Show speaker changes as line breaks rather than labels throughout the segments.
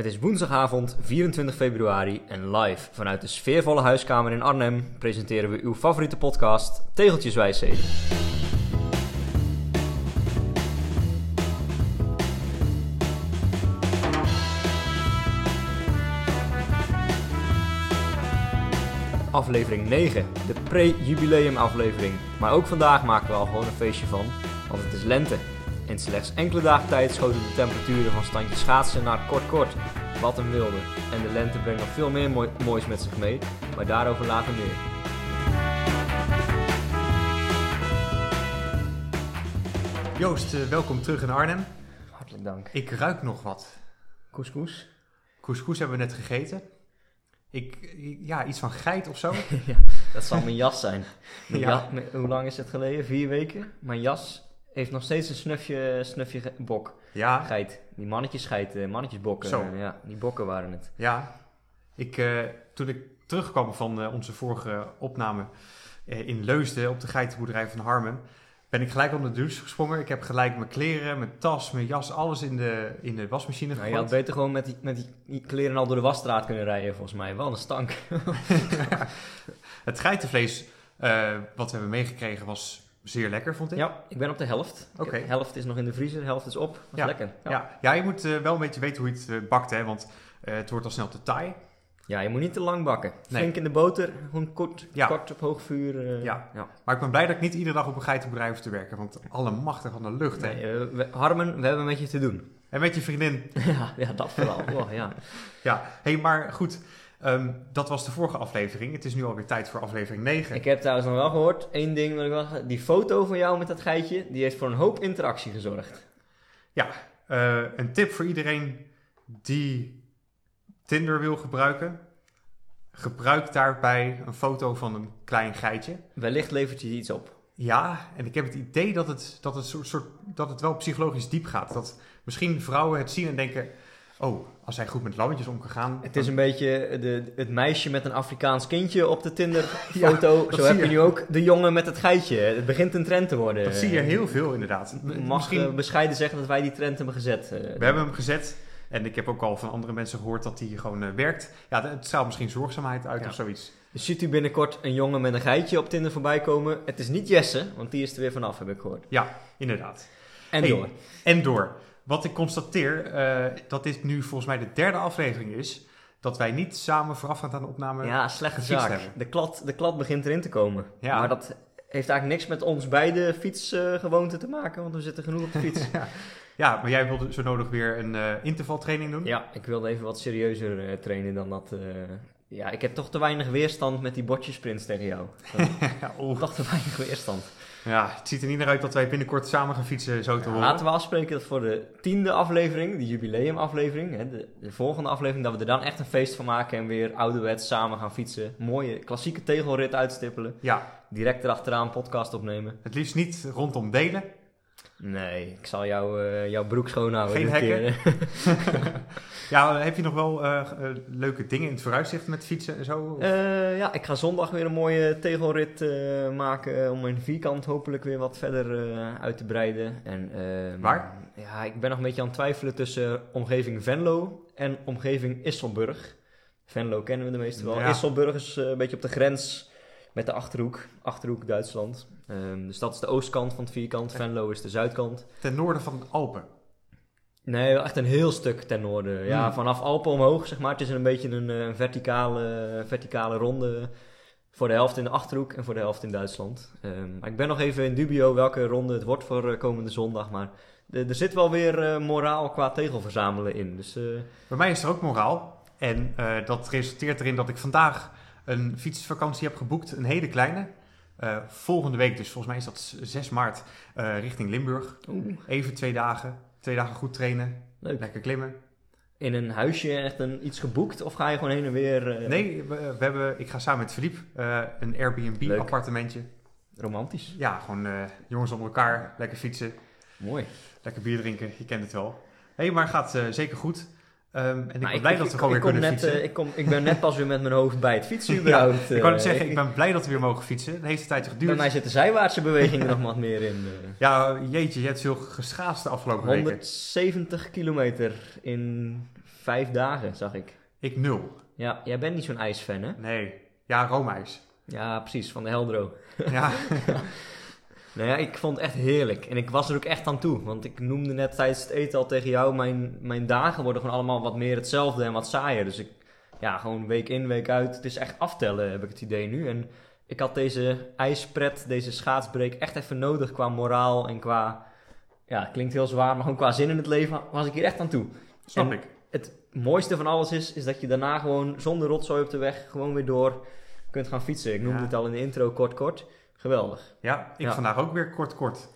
Het is woensdagavond 24 februari en live vanuit de sfeervolle huiskamer in Arnhem presenteren we uw favoriete podcast Tegeltjes Wijsheden. Aflevering 9, de pre-jubileum aflevering. Maar ook vandaag maken we al gewoon een feestje van, want het is lente. In slechts enkele dagen tijd schoten de temperaturen van standje schaatsen naar kort kort. Wat een wilde. En de lente brengt nog veel meer mooi- moois met zich mee, maar daarover later meer.
Joost, eh, welkom terug in Arnhem.
Hartelijk dank.
Ik ruik nog wat.
Couscous?
Couscous hebben we net gegeten. Ik, ja, iets van geit of zo.
ja, dat zal mijn jas zijn. Mijn
Ja.
mijn- hoe lang is het geleden? Vier weken? Mijn jas heeft nog steeds een snufje, snufje bok.
Ja,
Geit. Die mannetjes geit, eh, mannetjesbokken.
Zo.
eh, ja, die bokken waren het.
ja. Ik, eh, toen ik terugkwam van onze vorige opname in Leusden op de geitenboerderij van Harmen, ben ik gelijk onder de douche gesprongen. Ik heb gelijk mijn kleren, mijn tas, mijn jas, alles in de, in de wasmachine
Nou, je
gegooid.
had beter gewoon met die, met die kleren al door de wasstraat kunnen rijden, volgens mij. Wel een stank.
Het geitenvlees wat we hebben meegekregen was zeer lekker, vond ik.
Ja, ik ben op de helft.
Oké.
heb- helft is nog in de vriezer, helft is op. Dat is
Ja.
lekker. Ja.
Ja, ja je moet eh, wel een beetje weten hoe je het eh, bakt, hè, want eh, het wordt al snel te taai.
Ja, je moet niet te lang bakken.
Nee.
Flink in de boter, gewoon kort,
Ja.
kort op hoog vuur.
Ja.
ja.
Maar ik ben blij dat ik niet iedere dag op een geitenboerderij hoef te werken, want alle machtig van de lucht, hè.
Nee, we- Harmen, we hebben met je te doen.
En met je vriendin.
ja, ja, dat vooral. Oh, ja.
Ja, hey, maar goed. Ehm, dat was de vorige aflevering. Het is nu alweer tijd voor aflevering 9.
Ik heb trouwens nog wel gehoord, één ding wil ik wel zeggen. Die foto van jou met dat geitje, die heeft voor een hoop interactie gezorgd.
Eh, een tip voor iedereen die Tinder wil gebruiken. Gebruik daarbij een foto van een klein geitje.
Wellicht levert je iets op.
Ja, en ik heb het idee dat het, dat het, soort, soort, dat het wel psychologisch diep gaat. Dat misschien vrouwen het zien en denken... Oh, als hij goed met lammetjes om kan gaan...
Het is een beetje de, het meisje met een Afrikaans kindje op de Tinder-foto. Zo heb je nu ook de jongen met het geitje. Het begint een trend te worden.
Dat zie je heel veel inderdaad.
Mag
Misschien,
eh, bescheiden zeggen dat wij die trend hebben gezet. eh.
we hebben hem gezet. En ik heb ook al van andere mensen gehoord dat hij gewoon eh, werkt. Ja, het straalt misschien zorgzaamheid uit
Ja.
of zoiets.
Dus ziet u binnenkort een jongen met een geitje op Tinder voorbij komen. Het is niet Jesse, want die is er weer vanaf, heb ik gehoord.
Ja, inderdaad.
En
Hey,
door.
En door. Wat ik constateer, eh, dat dit nu volgens mij de derde aflevering is... dat wij niet samen voorafgaand aan de opname...
Ja, slechte zaak.
hebben.
De klad, de klad begint erin te komen.
Ja.
Maar dat heeft eigenlijk niks met ons beide fietsgewoonten te maken, want we zitten genoeg op de fiets.
Ja, maar jij wilde zo nodig weer een eh, intervaltraining doen?
ja, ik wilde even wat serieuzer eh, trainen dan dat. ja, ik heb toch te weinig weerstand met die botjesprints tegen jou.
Ja, oeh.
toch te weinig weerstand.
Ja, het ziet er niet naar uit dat wij binnenkort samen gaan fietsen, zo te horen.
laten we afspreken dat voor de tiende aflevering, de jubileumaflevering, hè, de, de volgende aflevering, dat we er dan echt een feest van maken en weer ouderwets samen gaan fietsen. Mooie klassieke tegelrit uitstippelen.
Ja,
Direct erachteraan een podcast opnemen.
het liefst niet rondom delen.
Nee, ik zal jou, eh, jouw broek schoonhouden.
Geen
keer.
Ja, heb je nog wel eh, eh, leuke dingen in het vooruitzicht met fietsen en zo?
Eh, ja, ik ga zondag weer een mooie tegelrit eh, maken eh, om mijn vierkant hopelijk weer wat verder eh, uit te breiden. En, ehm,
Waar?
Ja, ik ben nog een beetje aan het twijfelen tussen omgeving Venlo en omgeving Isselburg. Venlo kennen we de meeste wel.
Ja.
Isselburg is eh, een beetje op de grens met de Achterhoek. Achterhoek Duitsland. Ehm, dus dat is de oostkant van het vierkant. Venlo is de zuidkant.
Ten noorden van de Alpen.
Nee, echt een heel stuk ten noorden. Ja,
Hmm.
vanaf Alpen omhoog, zeg maar. Het is een beetje een, eh, verticale, verticale ronde. Voor de helft in de Achterhoek en voor de helft in Duitsland. Maar ik ben nog even in dubio welke ronde het wordt voor eh, komende zondag. Maar er zit wel weer eh, moraal qua tegelverzamelen in. Dus
Bij mij is er ook moraal. En dat resulteert erin dat ik vandaag een fietsvakantie heb geboekt. Een hele kleine. Eh, volgende week, dus volgens mij is dat 6 maart, eh, richting Limburg.
oeh,
Even twee dagen. Twee dagen goed trainen.
leuk.
Lekker klimmen.
In een huisje echt een, iets geboekt? Of ga je gewoon heen en weer... eh,
Nee, we, we hebben, ik ga samen met eh, een Airbnb
Leuk.
appartementje.
Romantisch.
Ja, gewoon jongens onder elkaar. Lekker fietsen.
Mooi.
Lekker bier drinken. Je kent het wel. Hé, hey, maar gaat zeker goed. Ehm, en ik ben blij dat we gewoon weer kunnen
net,
fietsen.
eh, ik, kom, ik ben net pas weer met mijn hoofd bij het fietsen überhaupt.
ik net
eh,
zeggen, ik ben blij dat we weer mogen fietsen. Het heeft een tijdje
Bij
geduurd.
mij zitten zijwaartse bewegingen nog wat meer in. eh.
Ja, jeetje, je hebt veel geschaatst de afgelopen weken.
170 kilometer in vijf dagen, zag ik.
Ik nul.
Ja, jij bent niet zo'n ijsfan, hè?
Nee. Ja, roomijs.
Ja, precies, van de Heldro.
Ja.
Nou ja, ik vond het echt heerlijk. En ik was er ook echt aan toe. Want ik noemde net tijdens het eten al tegen jou... mijn, mijn dagen worden gewoon allemaal wat meer hetzelfde en wat saaier. Dus ik, ja, gewoon week in, week uit. Het is echt aftellen, heb ik het idee nu. En ik had deze ijspret, deze schaatsbreek echt even nodig qua moraal en qua... Ja, het klinkt heel zwaar, maar gewoon qua zin in het leven was ik hier echt aan toe.
Snap
En-
ik.
Het mooiste van alles is, is dat je daarna gewoon zonder rotzooi op de weg gewoon weer door kunt gaan fietsen. Ik noemde
Ja.
het al in de intro kort kort. Geweldig.
Ja, ik
Ja.
vandaag ook weer kort kort.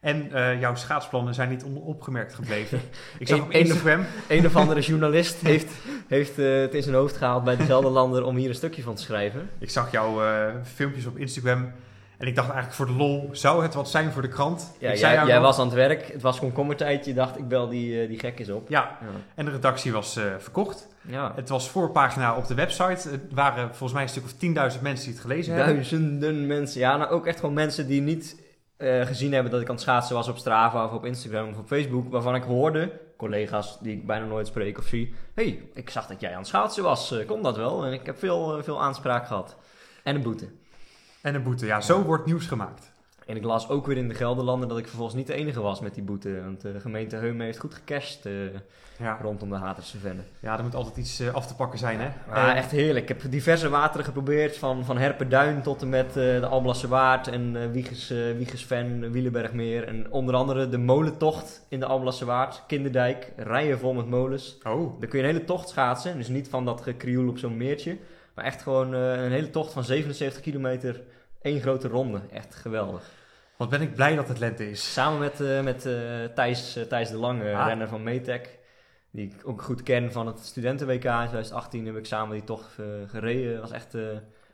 En eh, jouw schaatsplannen zijn niet onopgemerkt gebleven. Ik zag op Instagram...
Een of andere journalist heeft, heeft eh, het in zijn hoofd gehaald bij de Gelderlander om hier een stukje van te schrijven.
Ik zag jouw eh, filmpjes op Instagram. En ik dacht eigenlijk voor de lol, zou het wat zijn voor de krant?
Ja,
ik
jij,
jou
jij
nog-
was aan het werk, het was gewoon kommertijd. Je dacht, ik bel die, eh, die gekjes op.
Ja,
Ja.
en de redactie was eh, verkocht.
ja.
Het was voorpagina op de website. Het waren volgens mij een stuk of 10.000 mensen die het gelezen hebben.
Duizenden mensen. Ja, nou ook echt gewoon mensen die niet eh, gezien hebben dat ik aan het schaatsen was op Strava of op Instagram of op Facebook. Waarvan ik hoorde, collega's die ik bijna nooit spreek of zie. hey, ik zag dat jij aan het schaatsen was. Komt dat wel? En ik heb veel, veel aanspraak gehad. En een boete.
En een boete. Ja, zo wordt nieuws gemaakt.
En ik las ook weer in de Gelderlanden dat ik vervolgens niet de enige was met die boete. Want de gemeente Heumen heeft goed gecashed eh,
Ja,
rondom de Haterse Venne.
ja er moet altijd iets eh, af te pakken zijn, hè? Eh,
echt heerlijk. Ik heb diverse wateren geprobeerd. Van, van Herpenduin tot en met eh, de Alblasse Waard en eh Wiegers, eh Wiegersven, Wielenbergmeer. En onder andere de molentocht in de Alblasse Waard. Kinderdijk, rijen vol met molens.
Oh,
Daar kun je een hele tocht schaatsen. Dus niet van dat gekrioel op zo'n meertje. Maar echt gewoon eh, een hele tocht van 77 kilometer. één grote ronde. Echt geweldig.
wat ben ik blij dat het lente is.
Samen met, eh, met eh, Thijs, Thijs de Lange,
Ah.
renner van Metec. Die ik ook goed ken van het studenten-WK in 2018. Heb ik samen die tocht gereden. was echt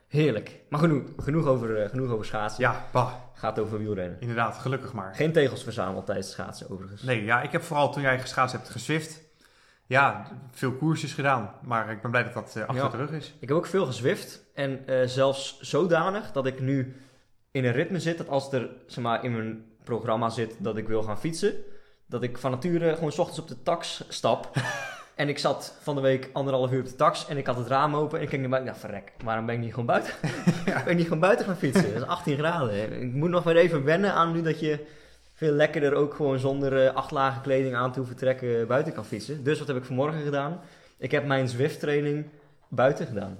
heerlijk. Maar genoeg, genoeg, over, genoeg over schaatsen.
Ja, bah,
Gaat over wielrennen.
inderdaad, gelukkig maar.
Geen tegels verzameld tijdens schaatsen overigens.
Nee, ja, ik heb vooral toen jij geschaatst hebt geswift. Ja, veel koersjes gedaan. Maar ik ben blij dat dat eh, achter
Ja.
de rug is.
Ik heb ook veel gezwift. En eh, zelfs zodanig dat ik nu in een ritme zit. Dat als er zeg maar, in mijn programma zit dat ik wil gaan fietsen. Dat ik van nature gewoon 's ochtends op de tax stap. en ik zat van de week anderhalf uur op de tax. En ik had het raam open. En ik keek naar buiten. Nou, verrek. Waarom ben ik niet gewoon buiten? ben ik niet gewoon buiten gaan fietsen? Het is 18 graden. hè. Ik moet nog weer even wennen aan nu dat je veel lekkerder ook gewoon zonder eh, acht lagen kleding aan te hoeven trekken buiten kan fietsen. Dus wat heb ik vanmorgen gedaan? Ik heb mijn Zwift training buiten gedaan.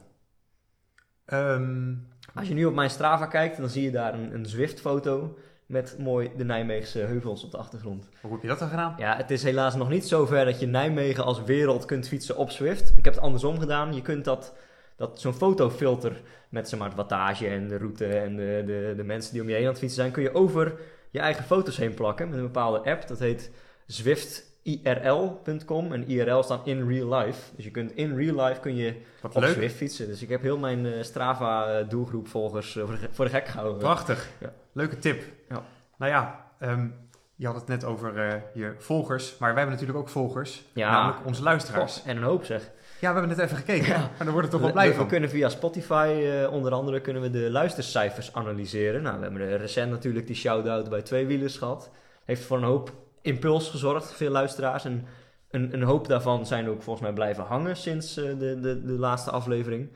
Ehm,
Als je nu op mijn Strava kijkt, dan zie je daar een, een Zwift-foto met mooi de Nijmeegse heuvels op de achtergrond.
hoe heb je dat dan gedaan?
Ja, het is helaas nog niet zo ver dat je Nijmegen als wereld kunt fietsen op Zwift. Ik heb het andersom gedaan. Je kunt dat, dat zo'n fotofilter met zeg maar, het wattage en de route en de, de, de mensen die om je heen aan het fietsen zijn, kun je over je eigen foto's heen plakken met een bepaalde app. Dat heet zwiftirl.com en IRL staan in real life. Dus je kunt in real life kun je
Wat
op
leuk.
Zwift fietsen. Dus ik heb heel mijn eh, Strava eh, doelgroep volgers eh, voor, de, ge- voor de gek gehouden.
Prachtig.
Ja.
Leuke tip.
Ja.
Nou ja, ehm, je had het net over je volgers. Maar wij hebben natuurlijk ook volgers.
Ja.
Namelijk onze luisteraars.
En een hoop zeg.
Ja, we hebben net even gekeken.
Ja.
Maar daar wordt het toch wel
We-
blij
we, we
van.
kunnen via Spotify eh, onder andere kunnen we de luistercijfers analyseren. Nou, we hebben recent natuurlijk die shout-out bij Tweewielers gehad. Heeft voor een hoop impuls gezorgd, veel luisteraars. En een, een hoop daarvan zijn ook volgens mij blijven hangen sinds eh, de, de, de laatste aflevering.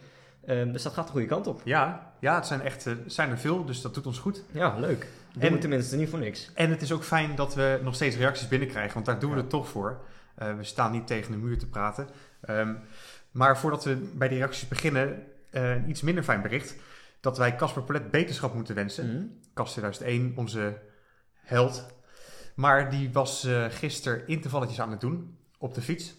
Ehm, dus dat gaat de goede kant op.
Ja, ja het zijn echt eh, zijn er veel, dus dat doet ons goed.
Ja, leuk. Doen
En-
we tenminste niet voor niks.
En het is ook fijn dat we nog steeds reacties binnenkrijgen, want daar doen we het toch voor. We staan niet tegen de muur te praten. Ehm, maar voordat we bij de reacties beginnen, eh, een iets minder fijn bericht. Dat wij Casper Polet beterschap moeten wensen. Kast 2001, onze held. Maar die was eh gisteren intervalletjes aan het doen op de fiets.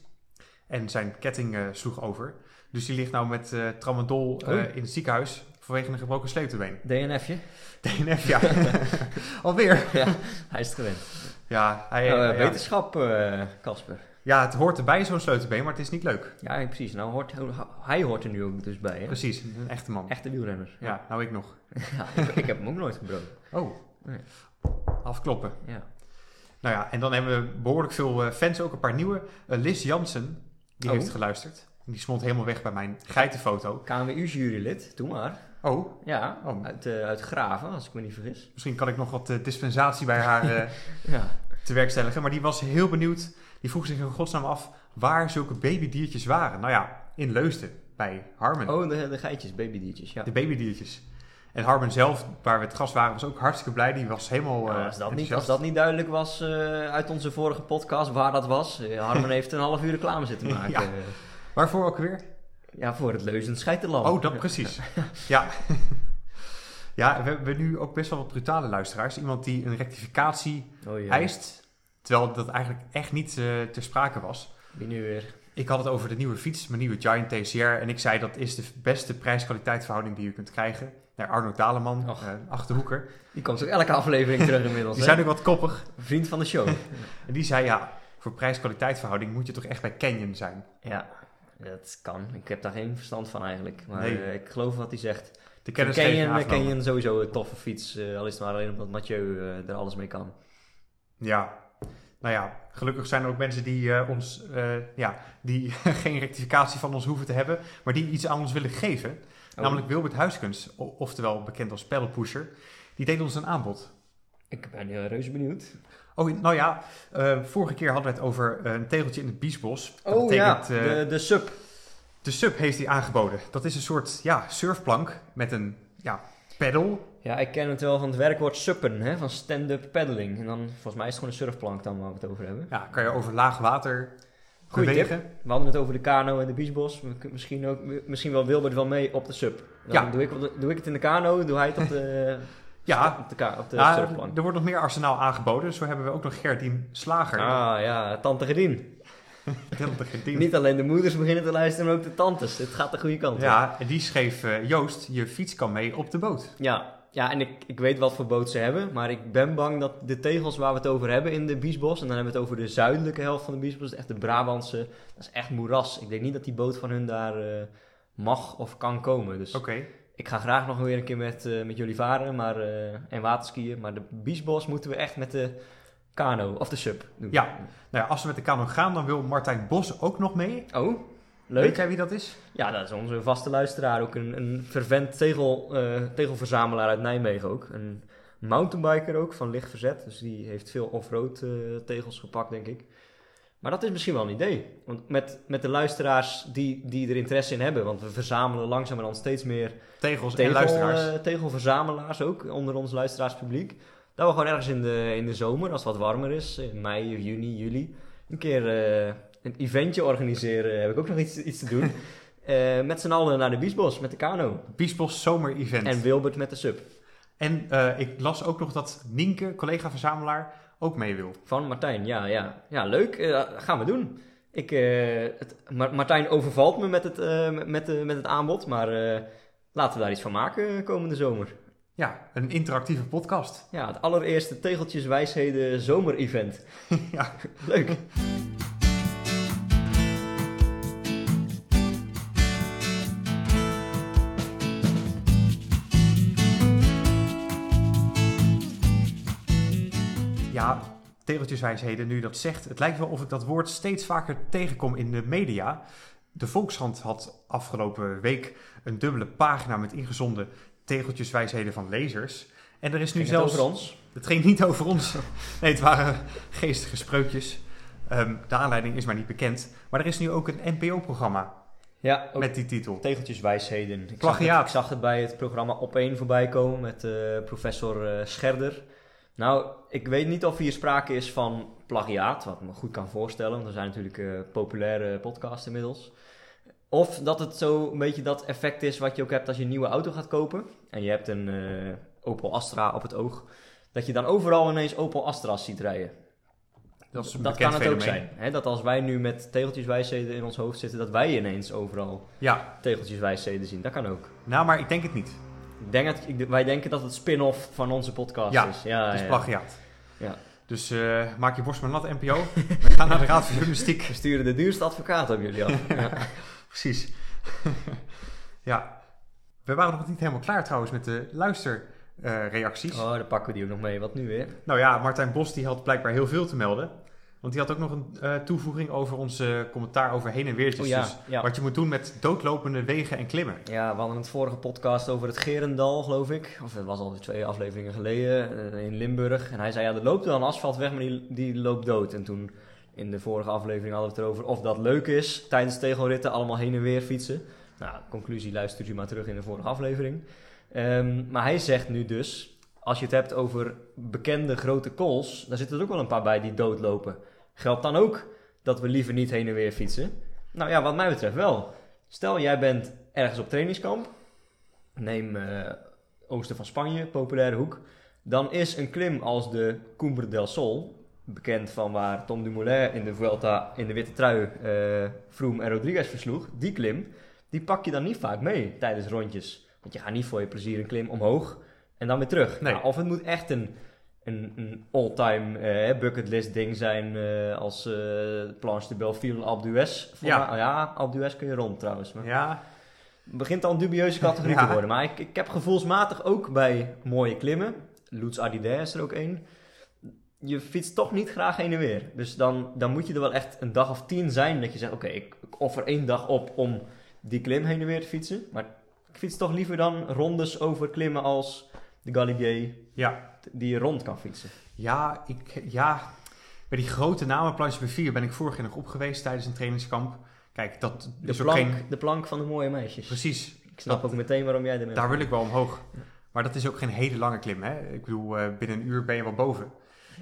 En zijn ketting eh, sloeg over. Dus die ligt nou met tramadol
Oh.
in het ziekenhuis vanwege een gebroken sleutelbeen.
DNFje?
DNF, ja. Alweer.
ja, hij is het gewend.
Ja, hij,
Nou, wetenschap, eh, Casper.
Ja, het hoort erbij zo'n sleutelbeen, maar het is niet leuk.
ja, precies. Nou, hoort, hij hoort er nu ook dus bij. Hè?
Precies, een echte man.
Echte wielrenner.
Ja, nou ik nog.
Ja, ik, ik heb hem ook nooit gebroken.
Oh,
Nee.
afkloppen.
Ja.
Nou ja, en dan hebben we behoorlijk veel eh, fans, ook een paar nieuwe. Eh, Liz Jansen, die
Oh.
heeft geluisterd. Die smolt helemaal weg bij mijn geitenfoto.
KNWU-jurylid, doe maar.
Oh,
Ja,
Oh.
uit, eh, uit Graven, als ik me niet vergis.
misschien kan ik nog wat dispensatie bij haar
Ja.
te werkstelligen. Maar die was heel benieuwd Die vroeg zich in godsnaam af waar zulke babydiertjes waren. Nou ja, in Leusden, bij Harmen.
Oh, de, de geitjes, babydiertjes, ja.
De babydiertjes. En Harmen zelf, waar we het gast waren, was ook hartstikke blij. Die was helemaal
Nou,
eh,
als, dat niet, als dat niet duidelijk was eh, uit onze vorige podcast waar dat was. eh, Harmen heeft een half uur reclame zitten maken.
Ja.
ja.
Waarvoor ook weer?
ja, voor het leuzen scheiterland.
Oh, dat precies. Ja. ja, we hebben nu ook best wel wat brutale luisteraars. Iemand die een rectificatie
Oh, ja.
eist, terwijl dat eigenlijk echt niet eh, ter sprake was.
Wie nu weer?
Ik had het over de nieuwe fiets, mijn nieuwe Giant TCR. En ik zei dat is de beste prijs-kwaliteit verhouding die je kunt krijgen. Naar Arno Daleman,
Och.
eh, Achterhoeker.
Die komt ook elke aflevering terug inmiddels.
Die
hè?
zijn ook wat koppig.
Vriend van de show.
En die zei ja, voor prijs-kwaliteit verhouding moet je toch echt bij Canyon zijn.
ja, dat kan. Ik heb daar geen verstand van eigenlijk. Maar
Nee.
eh, ik geloof wat hij zegt.
De kennisgeving
Canyon. Canyon sowieso een toffe fiets. eh, al is het maar alleen omdat Mathieu er alles mee kan.
Ja, nou ja, gelukkig zijn er ook mensen die eh, ons, eh, ja, die geen rectificatie van ons hoeven te hebben, maar die iets aan ons willen geven.
Oh,
Namelijk Wilbert Huiskunst, o- oftewel bekend als pedalpusher. Die deed ons een aanbod.
Ik ben uh, reuze benieuwd.
Oh, nou ja, eh, vorige keer hadden we het over een tegeltje in het biesbos. Dat
Oh ja,
betekent,
de, de sub.
de sub heeft hij aangeboden. Dat is een soort ja, surfplank met een ja, pedal.
Ja, ik ken het wel van het werkwoord suppen, hè, van stand-up paddling. En dan, volgens mij is het gewoon een surfplank dan waar we het over hebben.
Ja, kan je over laag water
Goeie
bewegen.
We hadden het over de kano en de kunnen Misschien, ook, misschien wel Wilbert wel mee op de sub. Dan
Ja.
doe, ik, op de- doe ik het in de kano, doe hij het op de,
Ja,
op de, op de surfplank.
er wordt nog meer arsenaal aangeboden. Zo hebben we ook nog Gerdien Slager.
Ah ja, tante
Gerdien.
Niet alleen de moeders beginnen te luisteren, maar ook de tantes. Het gaat de goede kant op.
Ja, en die schreef eh, Joost, je fiets kan mee op de boot.
Ja, ja en ik, ik weet wat voor boot ze hebben, maar ik ben bang dat de tegels waar we het over hebben in de Biesbos, en dan hebben we het over de zuidelijke helft van de Biesbos, echt de Brabantse, dat is echt moeras. Ik denk niet dat die boot van hun daar eh, mag of kan komen. Dus ik ga graag nog weer een keer met, eh, met jullie varen maar, eh, en waterskiën, maar de Biesbos moeten we echt met de kano of de sub doen.
Ja. Nou ja, als we met de kano gaan, dan wil Martijn Bos ook nog mee.
Oh,
Weet
leuk.
jij wie dat is?
Ja, dat is onze vaste luisteraar. Ook een, een fervent tegel, eh, tegelverzamelaar uit Nijmegen ook. Een mountainbiker ook, van licht verzet. Dus die heeft veel off-road eh, tegels gepakt, denk ik. Maar dat is misschien wel een idee. Want met, met de luisteraars die, die er interesse in hebben. Want we verzamelen langzamerhand steeds meer
Tegels en luisteraars.
eh, tegelverzamelaars ook onder ons luisteraarspubliek. Dat we gewoon ergens in de, in de zomer, als het wat warmer is, in mei, juni, juli, een keer een eventje organiseren. Heb ik ook nog iets, iets te doen. Eh, met z'n allen naar de Biesbos met de kano.
Biesbos Zomer Event.
En Wilbert met de sub.
En eh, ik las ook nog dat Nienke, collega-verzamelaar, ook mee wil.
Van Martijn, ja, ja. Ja, leuk. Eh, gaan we doen. Ik, het, Ma- Martijn overvalt me met het, met, de, met het aanbod, maar laten we daar iets van maken komende zomer.
Ja, een interactieve podcast.
Ja, het allereerste Tegeltjes Wijsheden zomer-event.
ja.
Leuk.
Tegeltjeswijsheden, nu dat zegt. Het lijkt wel of ik dat woord steeds vaker tegenkom in de media. De Volkskrant had afgelopen week een dubbele pagina met ingezonden tegeltjeswijsheden van lezers. En er is nu
Ging het
zelfs...
over ons?
Het ging niet over ons. Nee, het waren geestige spreukjes. Ehm, de aanleiding is maar niet bekend. Maar er is nu ook een NPO-programma
Ja, ook
met die titel.
Tegeltjes Wijsheden. Ik zag, het, ik zag het bij het programma Op 1 voorbij komen met eh, professor eh, Scherder. Nou, ik weet niet of hier sprake is van plagiaat, wat ik me goed kan voorstellen, want er zijn natuurlijk eh, populaire podcasts inmiddels. Of dat het zo een beetje dat effect is wat je ook hebt als je een nieuwe auto gaat kopen. En je hebt een eh, Opel Astra op het oog. Dat je dan overal ineens Opel Astra's ziet rijden.
Dat is
kan het ook zijn. Hè? Dat als wij nu met tegeltjeswijsheden in ons hoofd zitten, dat wij ineens overal
Ja,
tegeltjeswijsheden zien. Dat kan ook.
nou, maar ik denk het niet.
Denk dat, ik, wij denken dat het spin-off van onze podcast
Ja,
is. Ja,
Het is plagiaat.
Ja.
Dus eh, maak je borst maar nat, NPO. We gaan naar de Raad van Journalistiek.
We sturen de duurste advocaat op jullie af. Ja.
Precies. ja. We waren nog niet helemaal klaar trouwens met de luisterreacties.
Oh, dan pakken we die ook nog mee. Wat nu weer?
Nou ja, Martijn Bos die had blijkbaar heel veel te melden. Want die had ook nog een eh, toevoeging over ons eh, commentaar over heen en weertjes.
Oh ja,
Dus
ja.
wat je moet doen met doodlopende wegen en klimmen.
ja, we hadden het vorige podcast over het Gerendal, geloof ik. Of het was al twee afleveringen geleden, eh, in Limburg. En hij zei, ja, er loopt wel een asfalt weg, maar die, die loopt dood. En toen In de vorige aflevering hadden we het erover of dat leuk is tijdens tegelritten allemaal heen en weer fietsen. Nou, conclusie luistert u maar terug in de vorige aflevering. Ehm, maar hij zegt nu dus, als je het hebt over bekende grote calls, daar zitten er ook wel een paar bij die doodlopen. Geldt dan ook dat we liever niet heen en weer fietsen? Nou ja, wat mij betreft wel. Stel, jij bent ergens op trainingskamp. Neem eh, oosten van Spanje, populaire hoek. Dan is een klim als de Cumbre del Sol, bekend van waar Tom Dumoulin in de Vuelta in de witte trui uh, Froome en Rodriguez versloeg. Die klim, die pak je dan niet vaak mee tijdens rondjes. Want je gaat niet voor je plezier een klim omhoog en dan weer terug.
Nee.
Nou, of het moet echt een, een, een all-time eh, bucketlist ding zijn eh, als eh Planche de Belleville d'Huez. Voor
Ja.
oh ja, d'Huez kun je rond trouwens. Maar
Ja,
het begint al een dubieuze categorie
Ja.
te worden. Maar ik, ik heb gevoelsmatig ook bij mooie klimmen. Lutz Ardide is er ook één. Je fietst toch niet graag heen en weer. Dus dan, dan moet je er wel echt een dag of tien zijn dat je zegt... Oké, ik, ik offer één dag op om die klim heen en weer te fietsen. Maar ik fiets toch liever dan rondes over klimmen als de Galibier...
ja.
die je rond kan fietsen.
Ja, ik, ja, bij die grote namen, Planche B4, ben ik vorig jaar nog op geweest tijdens een trainingskamp. Kijk, dat
De
is ook
plank,
geen...
de plank van de mooie meisjes.
Precies,
Ik snap
dat-
ook meteen waarom jij ermee
daar wil ik wel omhoog. Maar dat is ook geen hele lange klim, hè. Ik bedoel, eh, binnen een uur ben je wel boven.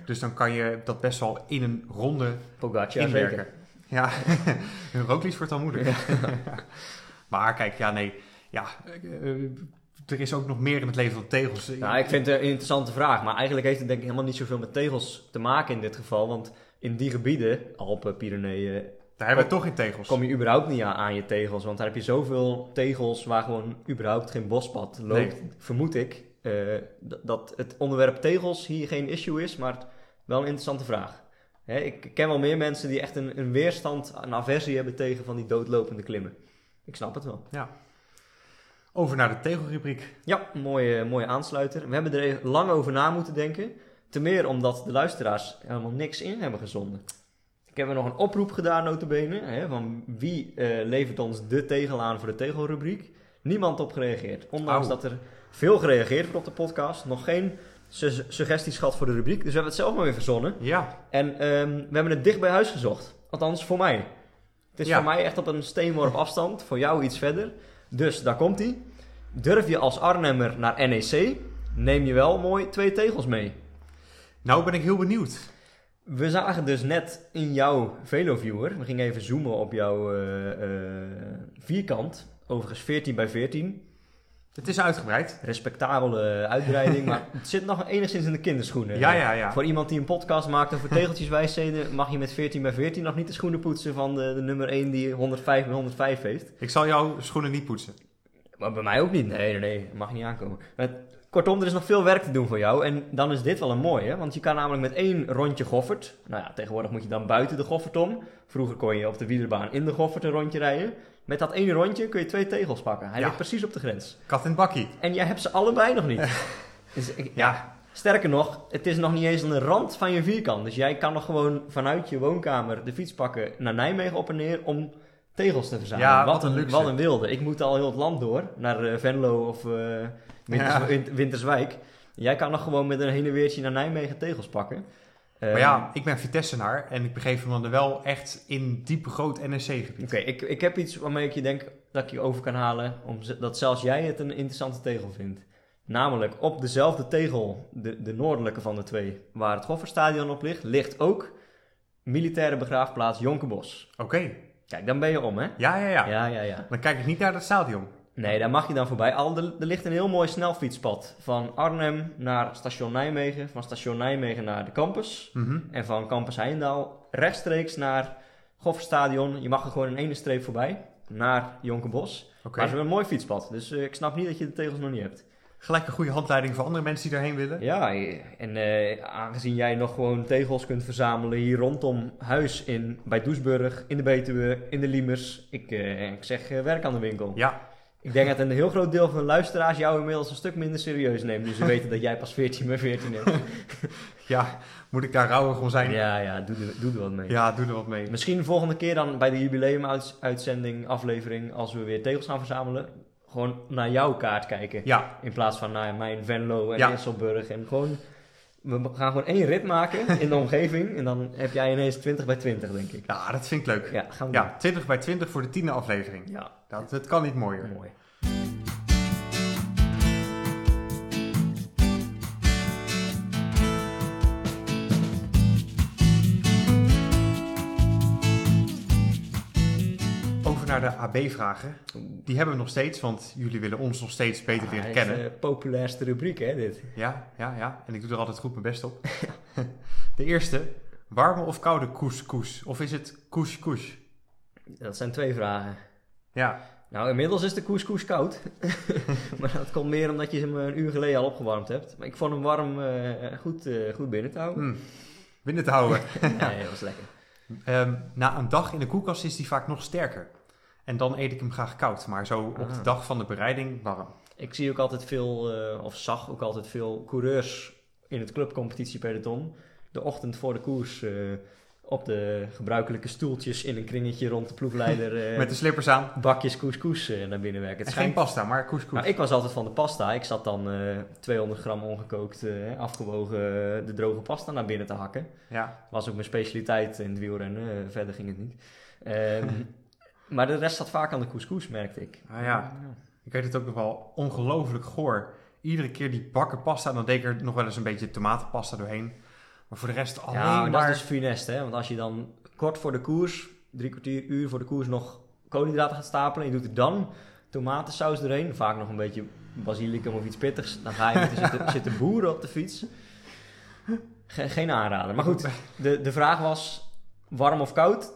Dus dan kan je dat best wel in een ronde
Pogacar,
inwerken.
zeker.
Ja, een rooklies wordt dan moeilijk. maar kijk, ja, nee. Ja, eh, eh, er is ook nog meer in het leven dan tegels.
Nou, ik vind het een interessante vraag. Maar eigenlijk heeft het denk ik helemaal niet zoveel met tegels te maken in dit geval. Want in die gebieden, Alpen, Pyreneeën,
Daar hebben we toch in tegels.
kom je überhaupt niet aan, aan je tegels. Want daar heb je zoveel tegels waar gewoon überhaupt geen bospad loopt. Vermoed ik eh, dat het onderwerp tegels hier geen issue is. Maar wel een interessante vraag. Hè, ik ken wel meer mensen die echt een, een weerstand, een aversie hebben tegen van die doodlopende klimmen. Ik snap het wel.
Over naar de tegelrubriek.
Ja, mooie, mooie aansluiter. We hebben er lang over na moeten denken. Ten meer omdat de luisteraars helemaal niks in hebben gezonden. Ik heb er nog een oproep gedaan, notabene. Hè, van wie eh, levert ons de tegel aan voor de tegelrubriek? Niemand op gereageerd. Ondanks
Au.
dat er veel gereageerd wordt op de podcast. Nog geen su- suggesties gehad voor de rubriek. Dus we hebben het zelf maar weer verzonnen.
Ja,
En ehm, we hebben het dicht bij huis gezocht. Althans, voor mij. Het is
Ja.
voor mij echt op een steenworp afstand. Voor jou iets verder. Dus daar komt hij. Durf je als Arnhemmer naar NEC, neem je wel mooi twee tegels mee.
nou ben ik heel benieuwd.
We zagen dus net in jouw Veloviewer, we gingen even zoomen op jouw eh, eh, vierkant. Overigens 14 bij 14.
Het is uitgebreid.
Respectabele uitbreiding, maar het zit nog enigszins in de kinderschoenen.
Ja, ja, ja.
Voor iemand die een podcast maakt over tegeltjeswijsheden, mag je met 14 bij 14 nog niet de schoenen poetsen van de, de nummer 1 die 105 bij 105 heeft.
Ik zal jouw schoenen niet poetsen.
Maar bij mij ook niet. Nee, nee, nee. Mag niet aankomen. Maar kortom, er is nog veel werk te doen voor jou. En dan is dit wel een mooie. Want je kan namelijk met één rondje Goffert. Nou ja, tegenwoordig moet je dan buiten de Goffert om. Vroeger kon je op de wielerbaan in de Goffert een rondje rijden. Met dat ene rondje kun je twee tegels pakken. Hij
Ja.
ligt precies op de grens.
Kat en bakkie.
En jij hebt ze allebei nog niet. dus ik, ja. Sterker nog, het is nog niet eens aan de rand van je vierkant. Dus jij kan nog gewoon vanuit je woonkamer de fiets pakken naar Nijmegen op en neer om tegels te verzamelen.
Ja,
wat,
wat een luxe.
Wat een wilde. Ik moet al heel het land door, naar eh, Venlo of eh, Winters-
Ja.
Win- Winterswijk. Jij kan nog gewoon met een heen en weertje naar Nijmegen tegels pakken.
Maar
Ehm,
ja, ik ben Vitessenaar en ik begeef me dan wel echt in diep groot NSC-gebied.
Oké, ik, ik heb iets waarmee ik je denk dat ik je over kan halen, omdat zelfs jij het een interessante tegel vindt. Namelijk op dezelfde tegel, de, de noordelijke van de twee, waar het Gofferstadion op ligt, ligt ook militaire begraafplaats Jonkerbos.
Oké,
Kijk, dan ben je om, hè?
ja, ja, ja,
Ja, ja, ja.
Dan kijk ik niet naar het stadion.
Nee, daar mag je dan voorbij. Al, er, er ligt een heel mooi snelfietspad van Arnhem naar station Nijmegen, van station Nijmegen naar de campus.
Mhm.
En van Campus Heijndaal rechtstreeks naar Gofferstadion. Je mag er gewoon in één streep voorbij, naar Jonkerbos.
Oké,
Maar het is wel een mooi fietspad, dus eh, ik snap niet dat je de tegels nog niet hebt.
gelijk een goede handleiding voor andere mensen die daarheen willen.
Ja, en eh, aangezien jij nog gewoon tegels kunt verzamelen hier rondom huis in, bij Doesburg, in de Betuwe, in de Liemers. Ik, eh, ik zeg eh, werk aan de winkel.
Ja,
Ik denk dat een heel groot deel van de luisteraars jou inmiddels een stuk minder serieus neemt. Nu ze weten dat jij pas 14 bij 14 hebt.
ja, moet ik daar rouwig om zijn?
Ja, ja, doe er, doe er wat mee.
Ja, doe er wat mee.
Misschien de volgende keer dan bij de jubileumuitzending, aflevering, als we weer tegels gaan verzamelen. Gewoon naar jouw kaart kijken.
Ja,
In plaats van naar mijn Venlo en
Ja.
En gewoon We gaan gewoon één rit maken in de omgeving. En dan heb jij ineens 20 bij 20, denk ik.
Ja, dat vind ik leuk.
Ja, gaan we
Ja, 20 bij 20 voor de tiende aflevering.
Ja,
Dat, dat kan niet mooier.
mooi.
Naar de AB-vragen. Die hebben we nog steeds, want jullie willen ons nog steeds beter
Ah,
leren kennen.
is de populairste rubriek, hè, dit.
Ja, ja, ja. En ik doe er altijd goed mijn best op. De eerste. Warme of koude couscous? Of is het couscous?
Dat zijn twee vragen.
Ja,
Nou, inmiddels is de couscous koud. maar dat komt meer omdat je hem een uur geleden al opgewarmd hebt. Maar ik vond hem warm eh, goed, eh, goed binnen te houden.
hm. binnen te houden.
Nee, dat was lekker.
Ehm, na een dag in de koelkast is die vaak nog sterker. En dan eet ik hem graag koud. Maar zo op de
Ah.
dag van de bereiding warm.
Ik zie ook altijd veel, eh, of zag ook altijd veel coureurs in het clubcompetitiepeloton. De ochtend voor de koers eh, op de gebruikelijke stoeltjes in een kringetje rond de ploegleider. eh,
Met de slippers aan.
bakjes couscous naar binnen werken. Het
En
schijnt
geen pasta, maar couscous.
Nou, ik was altijd van de pasta. Ik zat dan eh 200 gram ongekookt, afgewogen de droge pasta naar binnen te hakken.
Ja,
was ook mijn specialiteit in het wielrennen. verder ging het niet. Ehm, maar de rest zat vaak aan de couscous, merkte ik.
Ah, ja. ik weet het ook nog wel ongelooflijk goor. Iedere keer die bakken pasta, dan deed ik er nog wel eens een beetje tomatenpasta doorheen. Maar voor de rest alleen
Ja, maar dat is dus funest, hè. Want als je dan kort voor de koers, drie kwartier, uur voor de koers, nog koolhydraten gaat stapelen... en je doet er dan tomatensaus erheen, vaak nog een beetje basilicum of iets pittigs... dan ga je met zitten, zitten boeren op de fiets. Ge- geen aanrader. Maar goed, de, de vraag was warm of koud?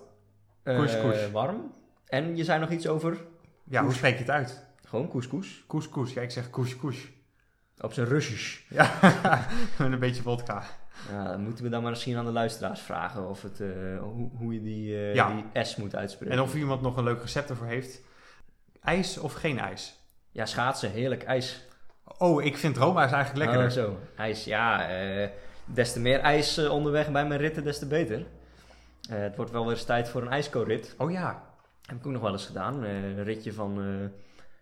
Eh,
Couscous.
warm. En je zei nog iets over
Ja, hoe spreek je het uit?
gewoon couscous.
Couscous. Ja, ik zeg couscous.
Op zijn Russisch.
Ja, met een beetje vodka.
Ja, dan moeten we dan maar misschien aan de luisteraars vragen of het, eh, hoe, hoe je die, eh,
Ja.
die S moet uitspreken.
En of iemand nog een leuk recept ervoor heeft. IJs of geen ijs?
Ja, schaatsen, heerlijk. IJs.
Oh, ik vind Roma is eigenlijk lekkerder.
Oh, zo. IJs, ja. eh, des te meer ijs onderweg bij mijn ritten, des te beter. Het wordt wel weer eens tijd voor een ijsko-rit.
Oh ja,
Heb ik ook nog wel eens gedaan. Eh, een ritje van eh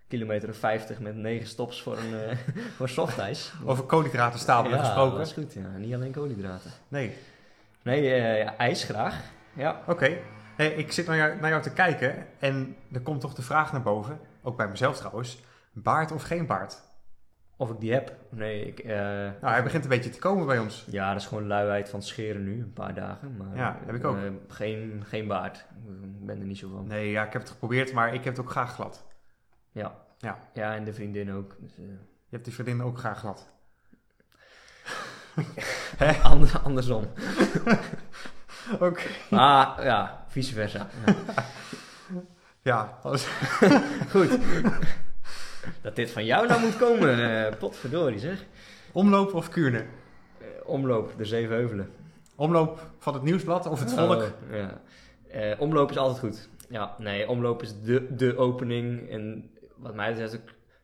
kilometer 50 met 9 stops voor, een, eh voor softijs.
over koolhydraten stapelen
ja,
gesproken.
dat is goed. Ja. Niet alleen koolhydraten.
Nee,
Nee, eh, ja, ijs graag. Ja.
oké. Hey, ik zit naar jou, naar jou te kijken en er komt toch de vraag naar boven, ook bij mezelf trouwens, baard of geen baard?
Of ik die heb? Nee, ik... eh,
Nou, hij begint een beetje te komen bij ons.
Ja, dat is gewoon luiheid van scheren nu, een paar dagen. Maar,
Ja, heb ik ook.
eh, geen, geen baard. Ik ben er niet zo van.
Nee, ja, ik heb het geprobeerd, maar ik heb het ook graag glad.
Ja.
Ja.
ja, en de vriendin ook. Dus, eh,
Je hebt die vriendin ook graag glad.
ander, andersom.
Oké.
Ah, ja, vice versa. Ja.
Ja, als-
Goed. Dat dit van jou nou moet komen, eh potverdorie zeg.
omloop of Kuurne?
Eh, omloop, de zeven heuvelen.
Omloop van het nieuwsblad of het volk?
Oh, ja. Eh, omloop is altijd goed. Ja, nee, omloop is de, de opening. En wat mij betreft,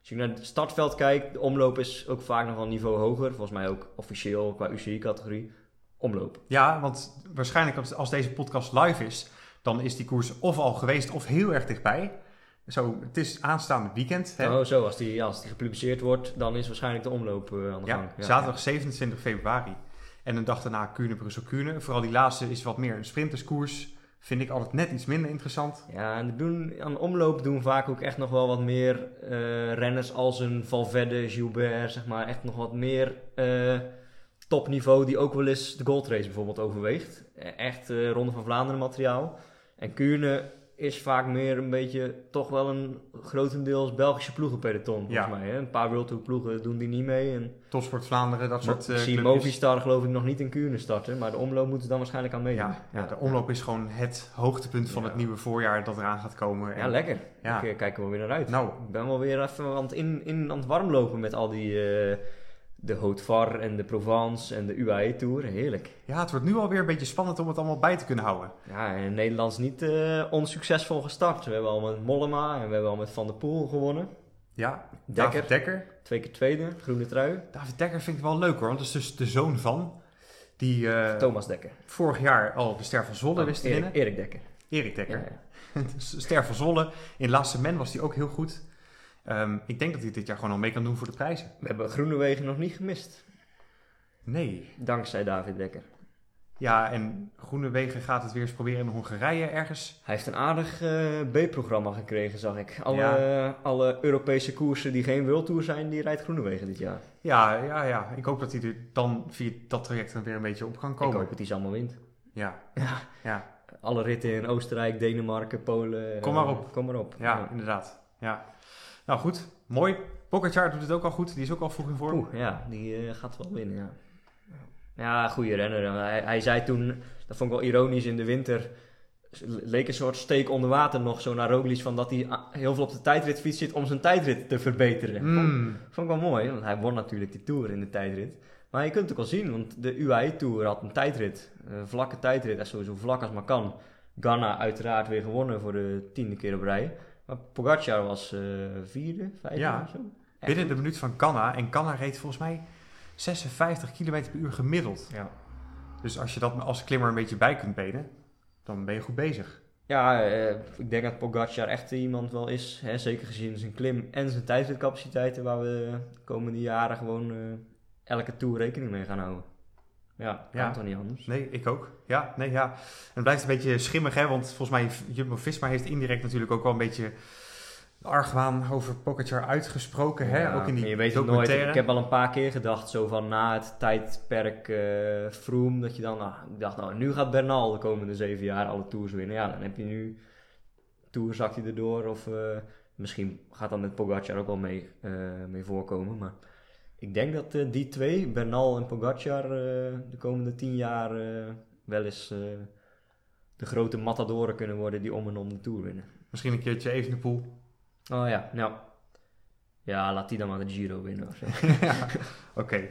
als je naar het startveld kijkt, de omloop is ook vaak nog wel een niveau hoger. Volgens mij ook officieel qua UCI-categorie. Omloop.
Ja, want waarschijnlijk als, als deze podcast live is, dan is die koers of al geweest of heel erg dichtbij. Zo, het is aanstaande weekend. Hè?
Oh, zo, als die, als die gepubliceerd wordt, dan is waarschijnlijk de omloop eh, aan de
ja,
gang.
zaterdag 27 februari. En een dag daarna Kuurne, Brussel, Kuurne. Vooral die laatste is wat meer een sprinterskoers. Vind ik altijd net iets minder interessant.
Ja, en doen, aan de omloop doen vaak ook echt nog wel wat meer eh, renners als een Valverde, Gilbert, zeg maar. Echt nog wat meer eh, topniveau die ook wel eens de Gold Race bijvoorbeeld overweegt. Eh, Echt Ronde van Vlaanderen materiaal. En Kuurne is vaak meer een beetje toch wel een grotendeels Belgische ploegenpeloton volgens
Ja.
mij. Hè? Een paar World Tour ploegen doen die niet mee. En
Topsport Vlaanderen, dat soort
ik
eh,
zie. Movistar geloof ik nog niet in Kuurne starten. Maar de omloop moeten ze dan waarschijnlijk aan meedoen.
Ja, ja, de omloop is gewoon het hoogtepunt van
Ja.
het nieuwe voorjaar dat eraan gaat komen.
Ja,
En-
lekker.
Ja.
Ik eh, kijk er wel weer naar uit.
Nou,
Ik ben wel weer even aan het, in, in, aan het warmlopen met al die... eh, de Haute Var en de Provence en de UAE Tour. Heerlijk.
ja, het wordt nu alweer een beetje spannend om het allemaal bij te kunnen houden.
Ja, en Nederland is niet eh, onsuccesvol gestart. We hebben al met Mollema en we hebben al met Van der Poel gewonnen.
Ja,
Dekker,
David Dekker.
twee keer tweede, groene trui.
David Dekker vind ik wel leuk hoor, want dat is dus de zoon van. Die eh,
Thomas Dekker.
vorig jaar al de Ster van Zwolle
Oh,
wist te
Erik,
winnen.
Erik Dekker.
Erik Dekker.
Ja, ja.
Ster van Zwolle. In La Semaine was hij ook heel goed. Ehm, ik denk dat hij dit jaar gewoon al mee kan doen voor de prijzen.
We hebben Groenewegen nog niet gemist.
Nee.
Dankzij David Dekker.
Ja, en Groenewegen gaat het weer eens proberen in Hongarije ergens.
Hij heeft een aardig eh, B-programma gekregen, zag ik. Alle, alle Europese koersen die geen World Tour zijn, die rijdt Groenewegen dit jaar.
Ja, ja, ja. Ik hoop dat hij er dan via dat traject dan weer een beetje op kan
Ik
komen.
hoop dat hij ze allemaal wint.
Ja,
Ja.
ja,
Alle ritten in Oostenrijk, Denemarken, Polen.
Kom maar
eh,
op.
Kom maar op.
ja, inderdaad. Ja. Nou goed, mooi. Pogacar doet het ook al goed. Die is ook al vroeg in vorm.
Oeh, ja, die eh, gaat wel winnen, ja. Ja, goede renner. Hij, hij zei toen, dat vond ik wel ironisch, in de winter leek een soort steek onder water nog zo naar Roglic van dat hij ah, heel veel op de tijdritfiets zit om zijn tijdrit te verbeteren. Vond,
Mm.
vond ik wel mooi, want hij won natuurlijk die Tour in de tijdrit. Maar je kunt het ook al zien, want de UAE Tour had een tijdrit, een vlakke tijdrit, echt sowieso vlak als maar kan. Ganna uiteraard weer gewonnen voor de tiende keer op rij. Maar Pogacar was eh, vierde, vijfde
Ja.
of zo. Echt
Binnen
goed.
de minuut van Canna. En Canna reed volgens mij 56 km per uur gemiddeld.
Ja.
Dus als je dat als klimmer een beetje bij kunt benen, dan ben je goed bezig.
Ja, eh, ik denk dat Pogacar echt iemand wel is. Hè, zeker gezien zijn klim en zijn tijdritcapaciteiten. Waar we de komende jaren gewoon eh, elke tour rekening mee gaan houden. Ja, kan
Ja.
toch niet anders.
Nee, ik ook. Ja, nee, ja. En het blijft een beetje schimmig, hè. Want volgens mij, Jumbo-Visma heeft indirect natuurlijk ook wel een beetje argwaan over Pogacar uitgesproken, hè.
Ja,
ook in die
je weet het nooit.
documentaire.
Ik heb al een paar keer gedacht, zo van na het tijdperk eh Froome, dat je dan, nou, ik dacht, nou, nu gaat Bernal de komende zeven jaar alle tours winnen. Ja, dan heb je nu, tour zakt hij erdoor, of eh, misschien gaat dan met Pogacar ook wel mee, eh, mee voorkomen. Maar ik denk dat eh, die twee, Bernal en Pogacar, eh, de komende tien jaar eh, wel eens de grote matadoren kunnen worden die om en om de tour winnen.
Misschien een keertje even de pool.
Oh ja, nou. Ja, laat die dan maar de Giro winnen of zo.
Oké.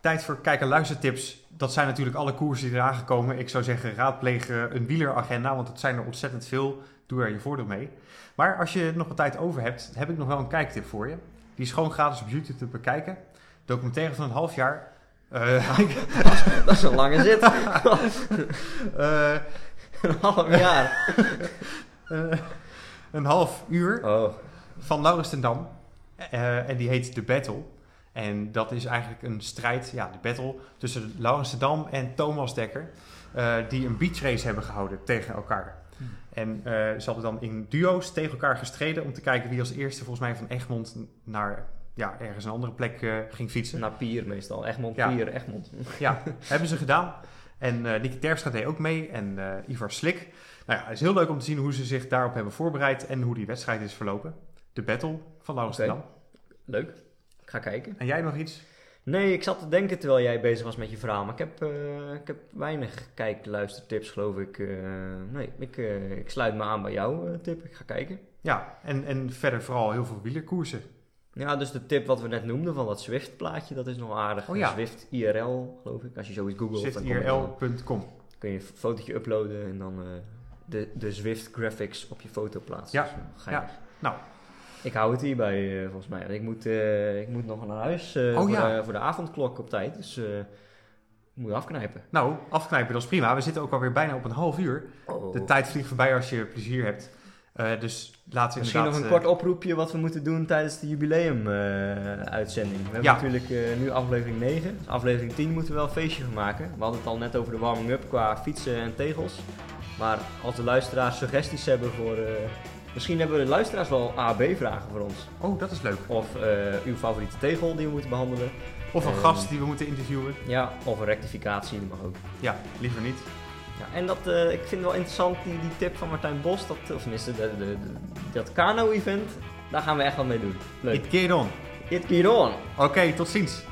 Tijd voor kijk- en luistertips. Dat zijn natuurlijk alle koersen die eraan gekomen. Ik zou zeggen, raadpleeg een wieleragenda, want het zijn er ontzettend veel. Doe er je voordeel mee. Maar als je nog wat tijd over hebt, heb ik nog wel een kijktip voor je. Die is gewoon gratis op YouTube te bekijken. Documentaire van een half jaar. Eh,
Dat is een lange zit.
eh,
een half jaar.
eh, een half uur
Oh,
van Laurens ten Dam. En die heet The Battle. En dat is eigenlijk een strijd, ja, de battle tussen Laurens ten Dam en Thomas Dekker. die een beachrace hebben gehouden tegen elkaar.
Hmm.
En eh, ze hadden dan in duo's tegen elkaar gestreden om te kijken wie als eerste volgens mij van Egmond naar ja, ergens een andere plek eh, ging fietsen.
naar Pier meestal. Egmond,
Ja.
Pier, Egmond.
Ja, hebben ze gedaan. En eh Nicky Terpstra deed ook mee en Ivar Slik. Nou ja, het is heel leuk om te zien hoe ze zich daarop hebben voorbereid en hoe die wedstrijd is verlopen. De battle van Dam.
Leuk. Ik ga kijken.
En jij nog iets?
Nee, ik zat te denken terwijl jij bezig was met je verhaal. Maar ik heb, eh, ik heb weinig kijk-luistertips, geloof ik. eh, nee, ik, eh, ik sluit me aan bij jouw tip. Ik ga kijken.
Ja, en, en verder vooral heel veel wielerkoersen.
Ja, dus de tip wat we net noemden van dat Zwift-plaatje, dat is nog aardig.
Oh ja.
Zwift IRL, geloof ik. Als je zoiets googelt,
ZwiftIRL.com.
kun je een fotootje uploaden en dan de, de Zwift graphics op je foto plaatsen.
Ja,
Dus,
ja. Nou.
Ik hou het hierbij eh, volgens mij. Ik moet, eh, ik moet nog naar huis eh,
Oh,
voor,
ja.
de, voor de avondklok op tijd. Dus ik moet afknijpen.
Nou, afknijpen, dat is prima. We zitten ook alweer bijna op een half uur.
Oh.
De tijd vliegt voorbij als je plezier hebt. Dus laten we
Misschien nog een kort oproepje wat we moeten doen tijdens de jubileum-uitzending. we hebben
Ja.
natuurlijk nu aflevering 9. Dus aflevering 10 moeten we wel een feestje van maken. We hadden het al net over de warming-up qua fietsen en tegels. Maar als de luisteraars suggesties hebben voor... misschien hebben de luisteraars wel A, B-vragen voor ons.
oh, dat is leuk.
Of eh, uw favoriete tegel die we moeten behandelen.
Of een gast die we moeten interviewen.
Ja, of een rectificatie, dat mag ook.
Ja, liever niet.
Ja, en dat, eh, ik vind wel interessant, die, die tip van Martijn Bos, dat, of tenminste de, de, de- dat kano-event, daar gaan we echt wat mee doen. Leuk.
It on.
It on!
Oké, tot ziens.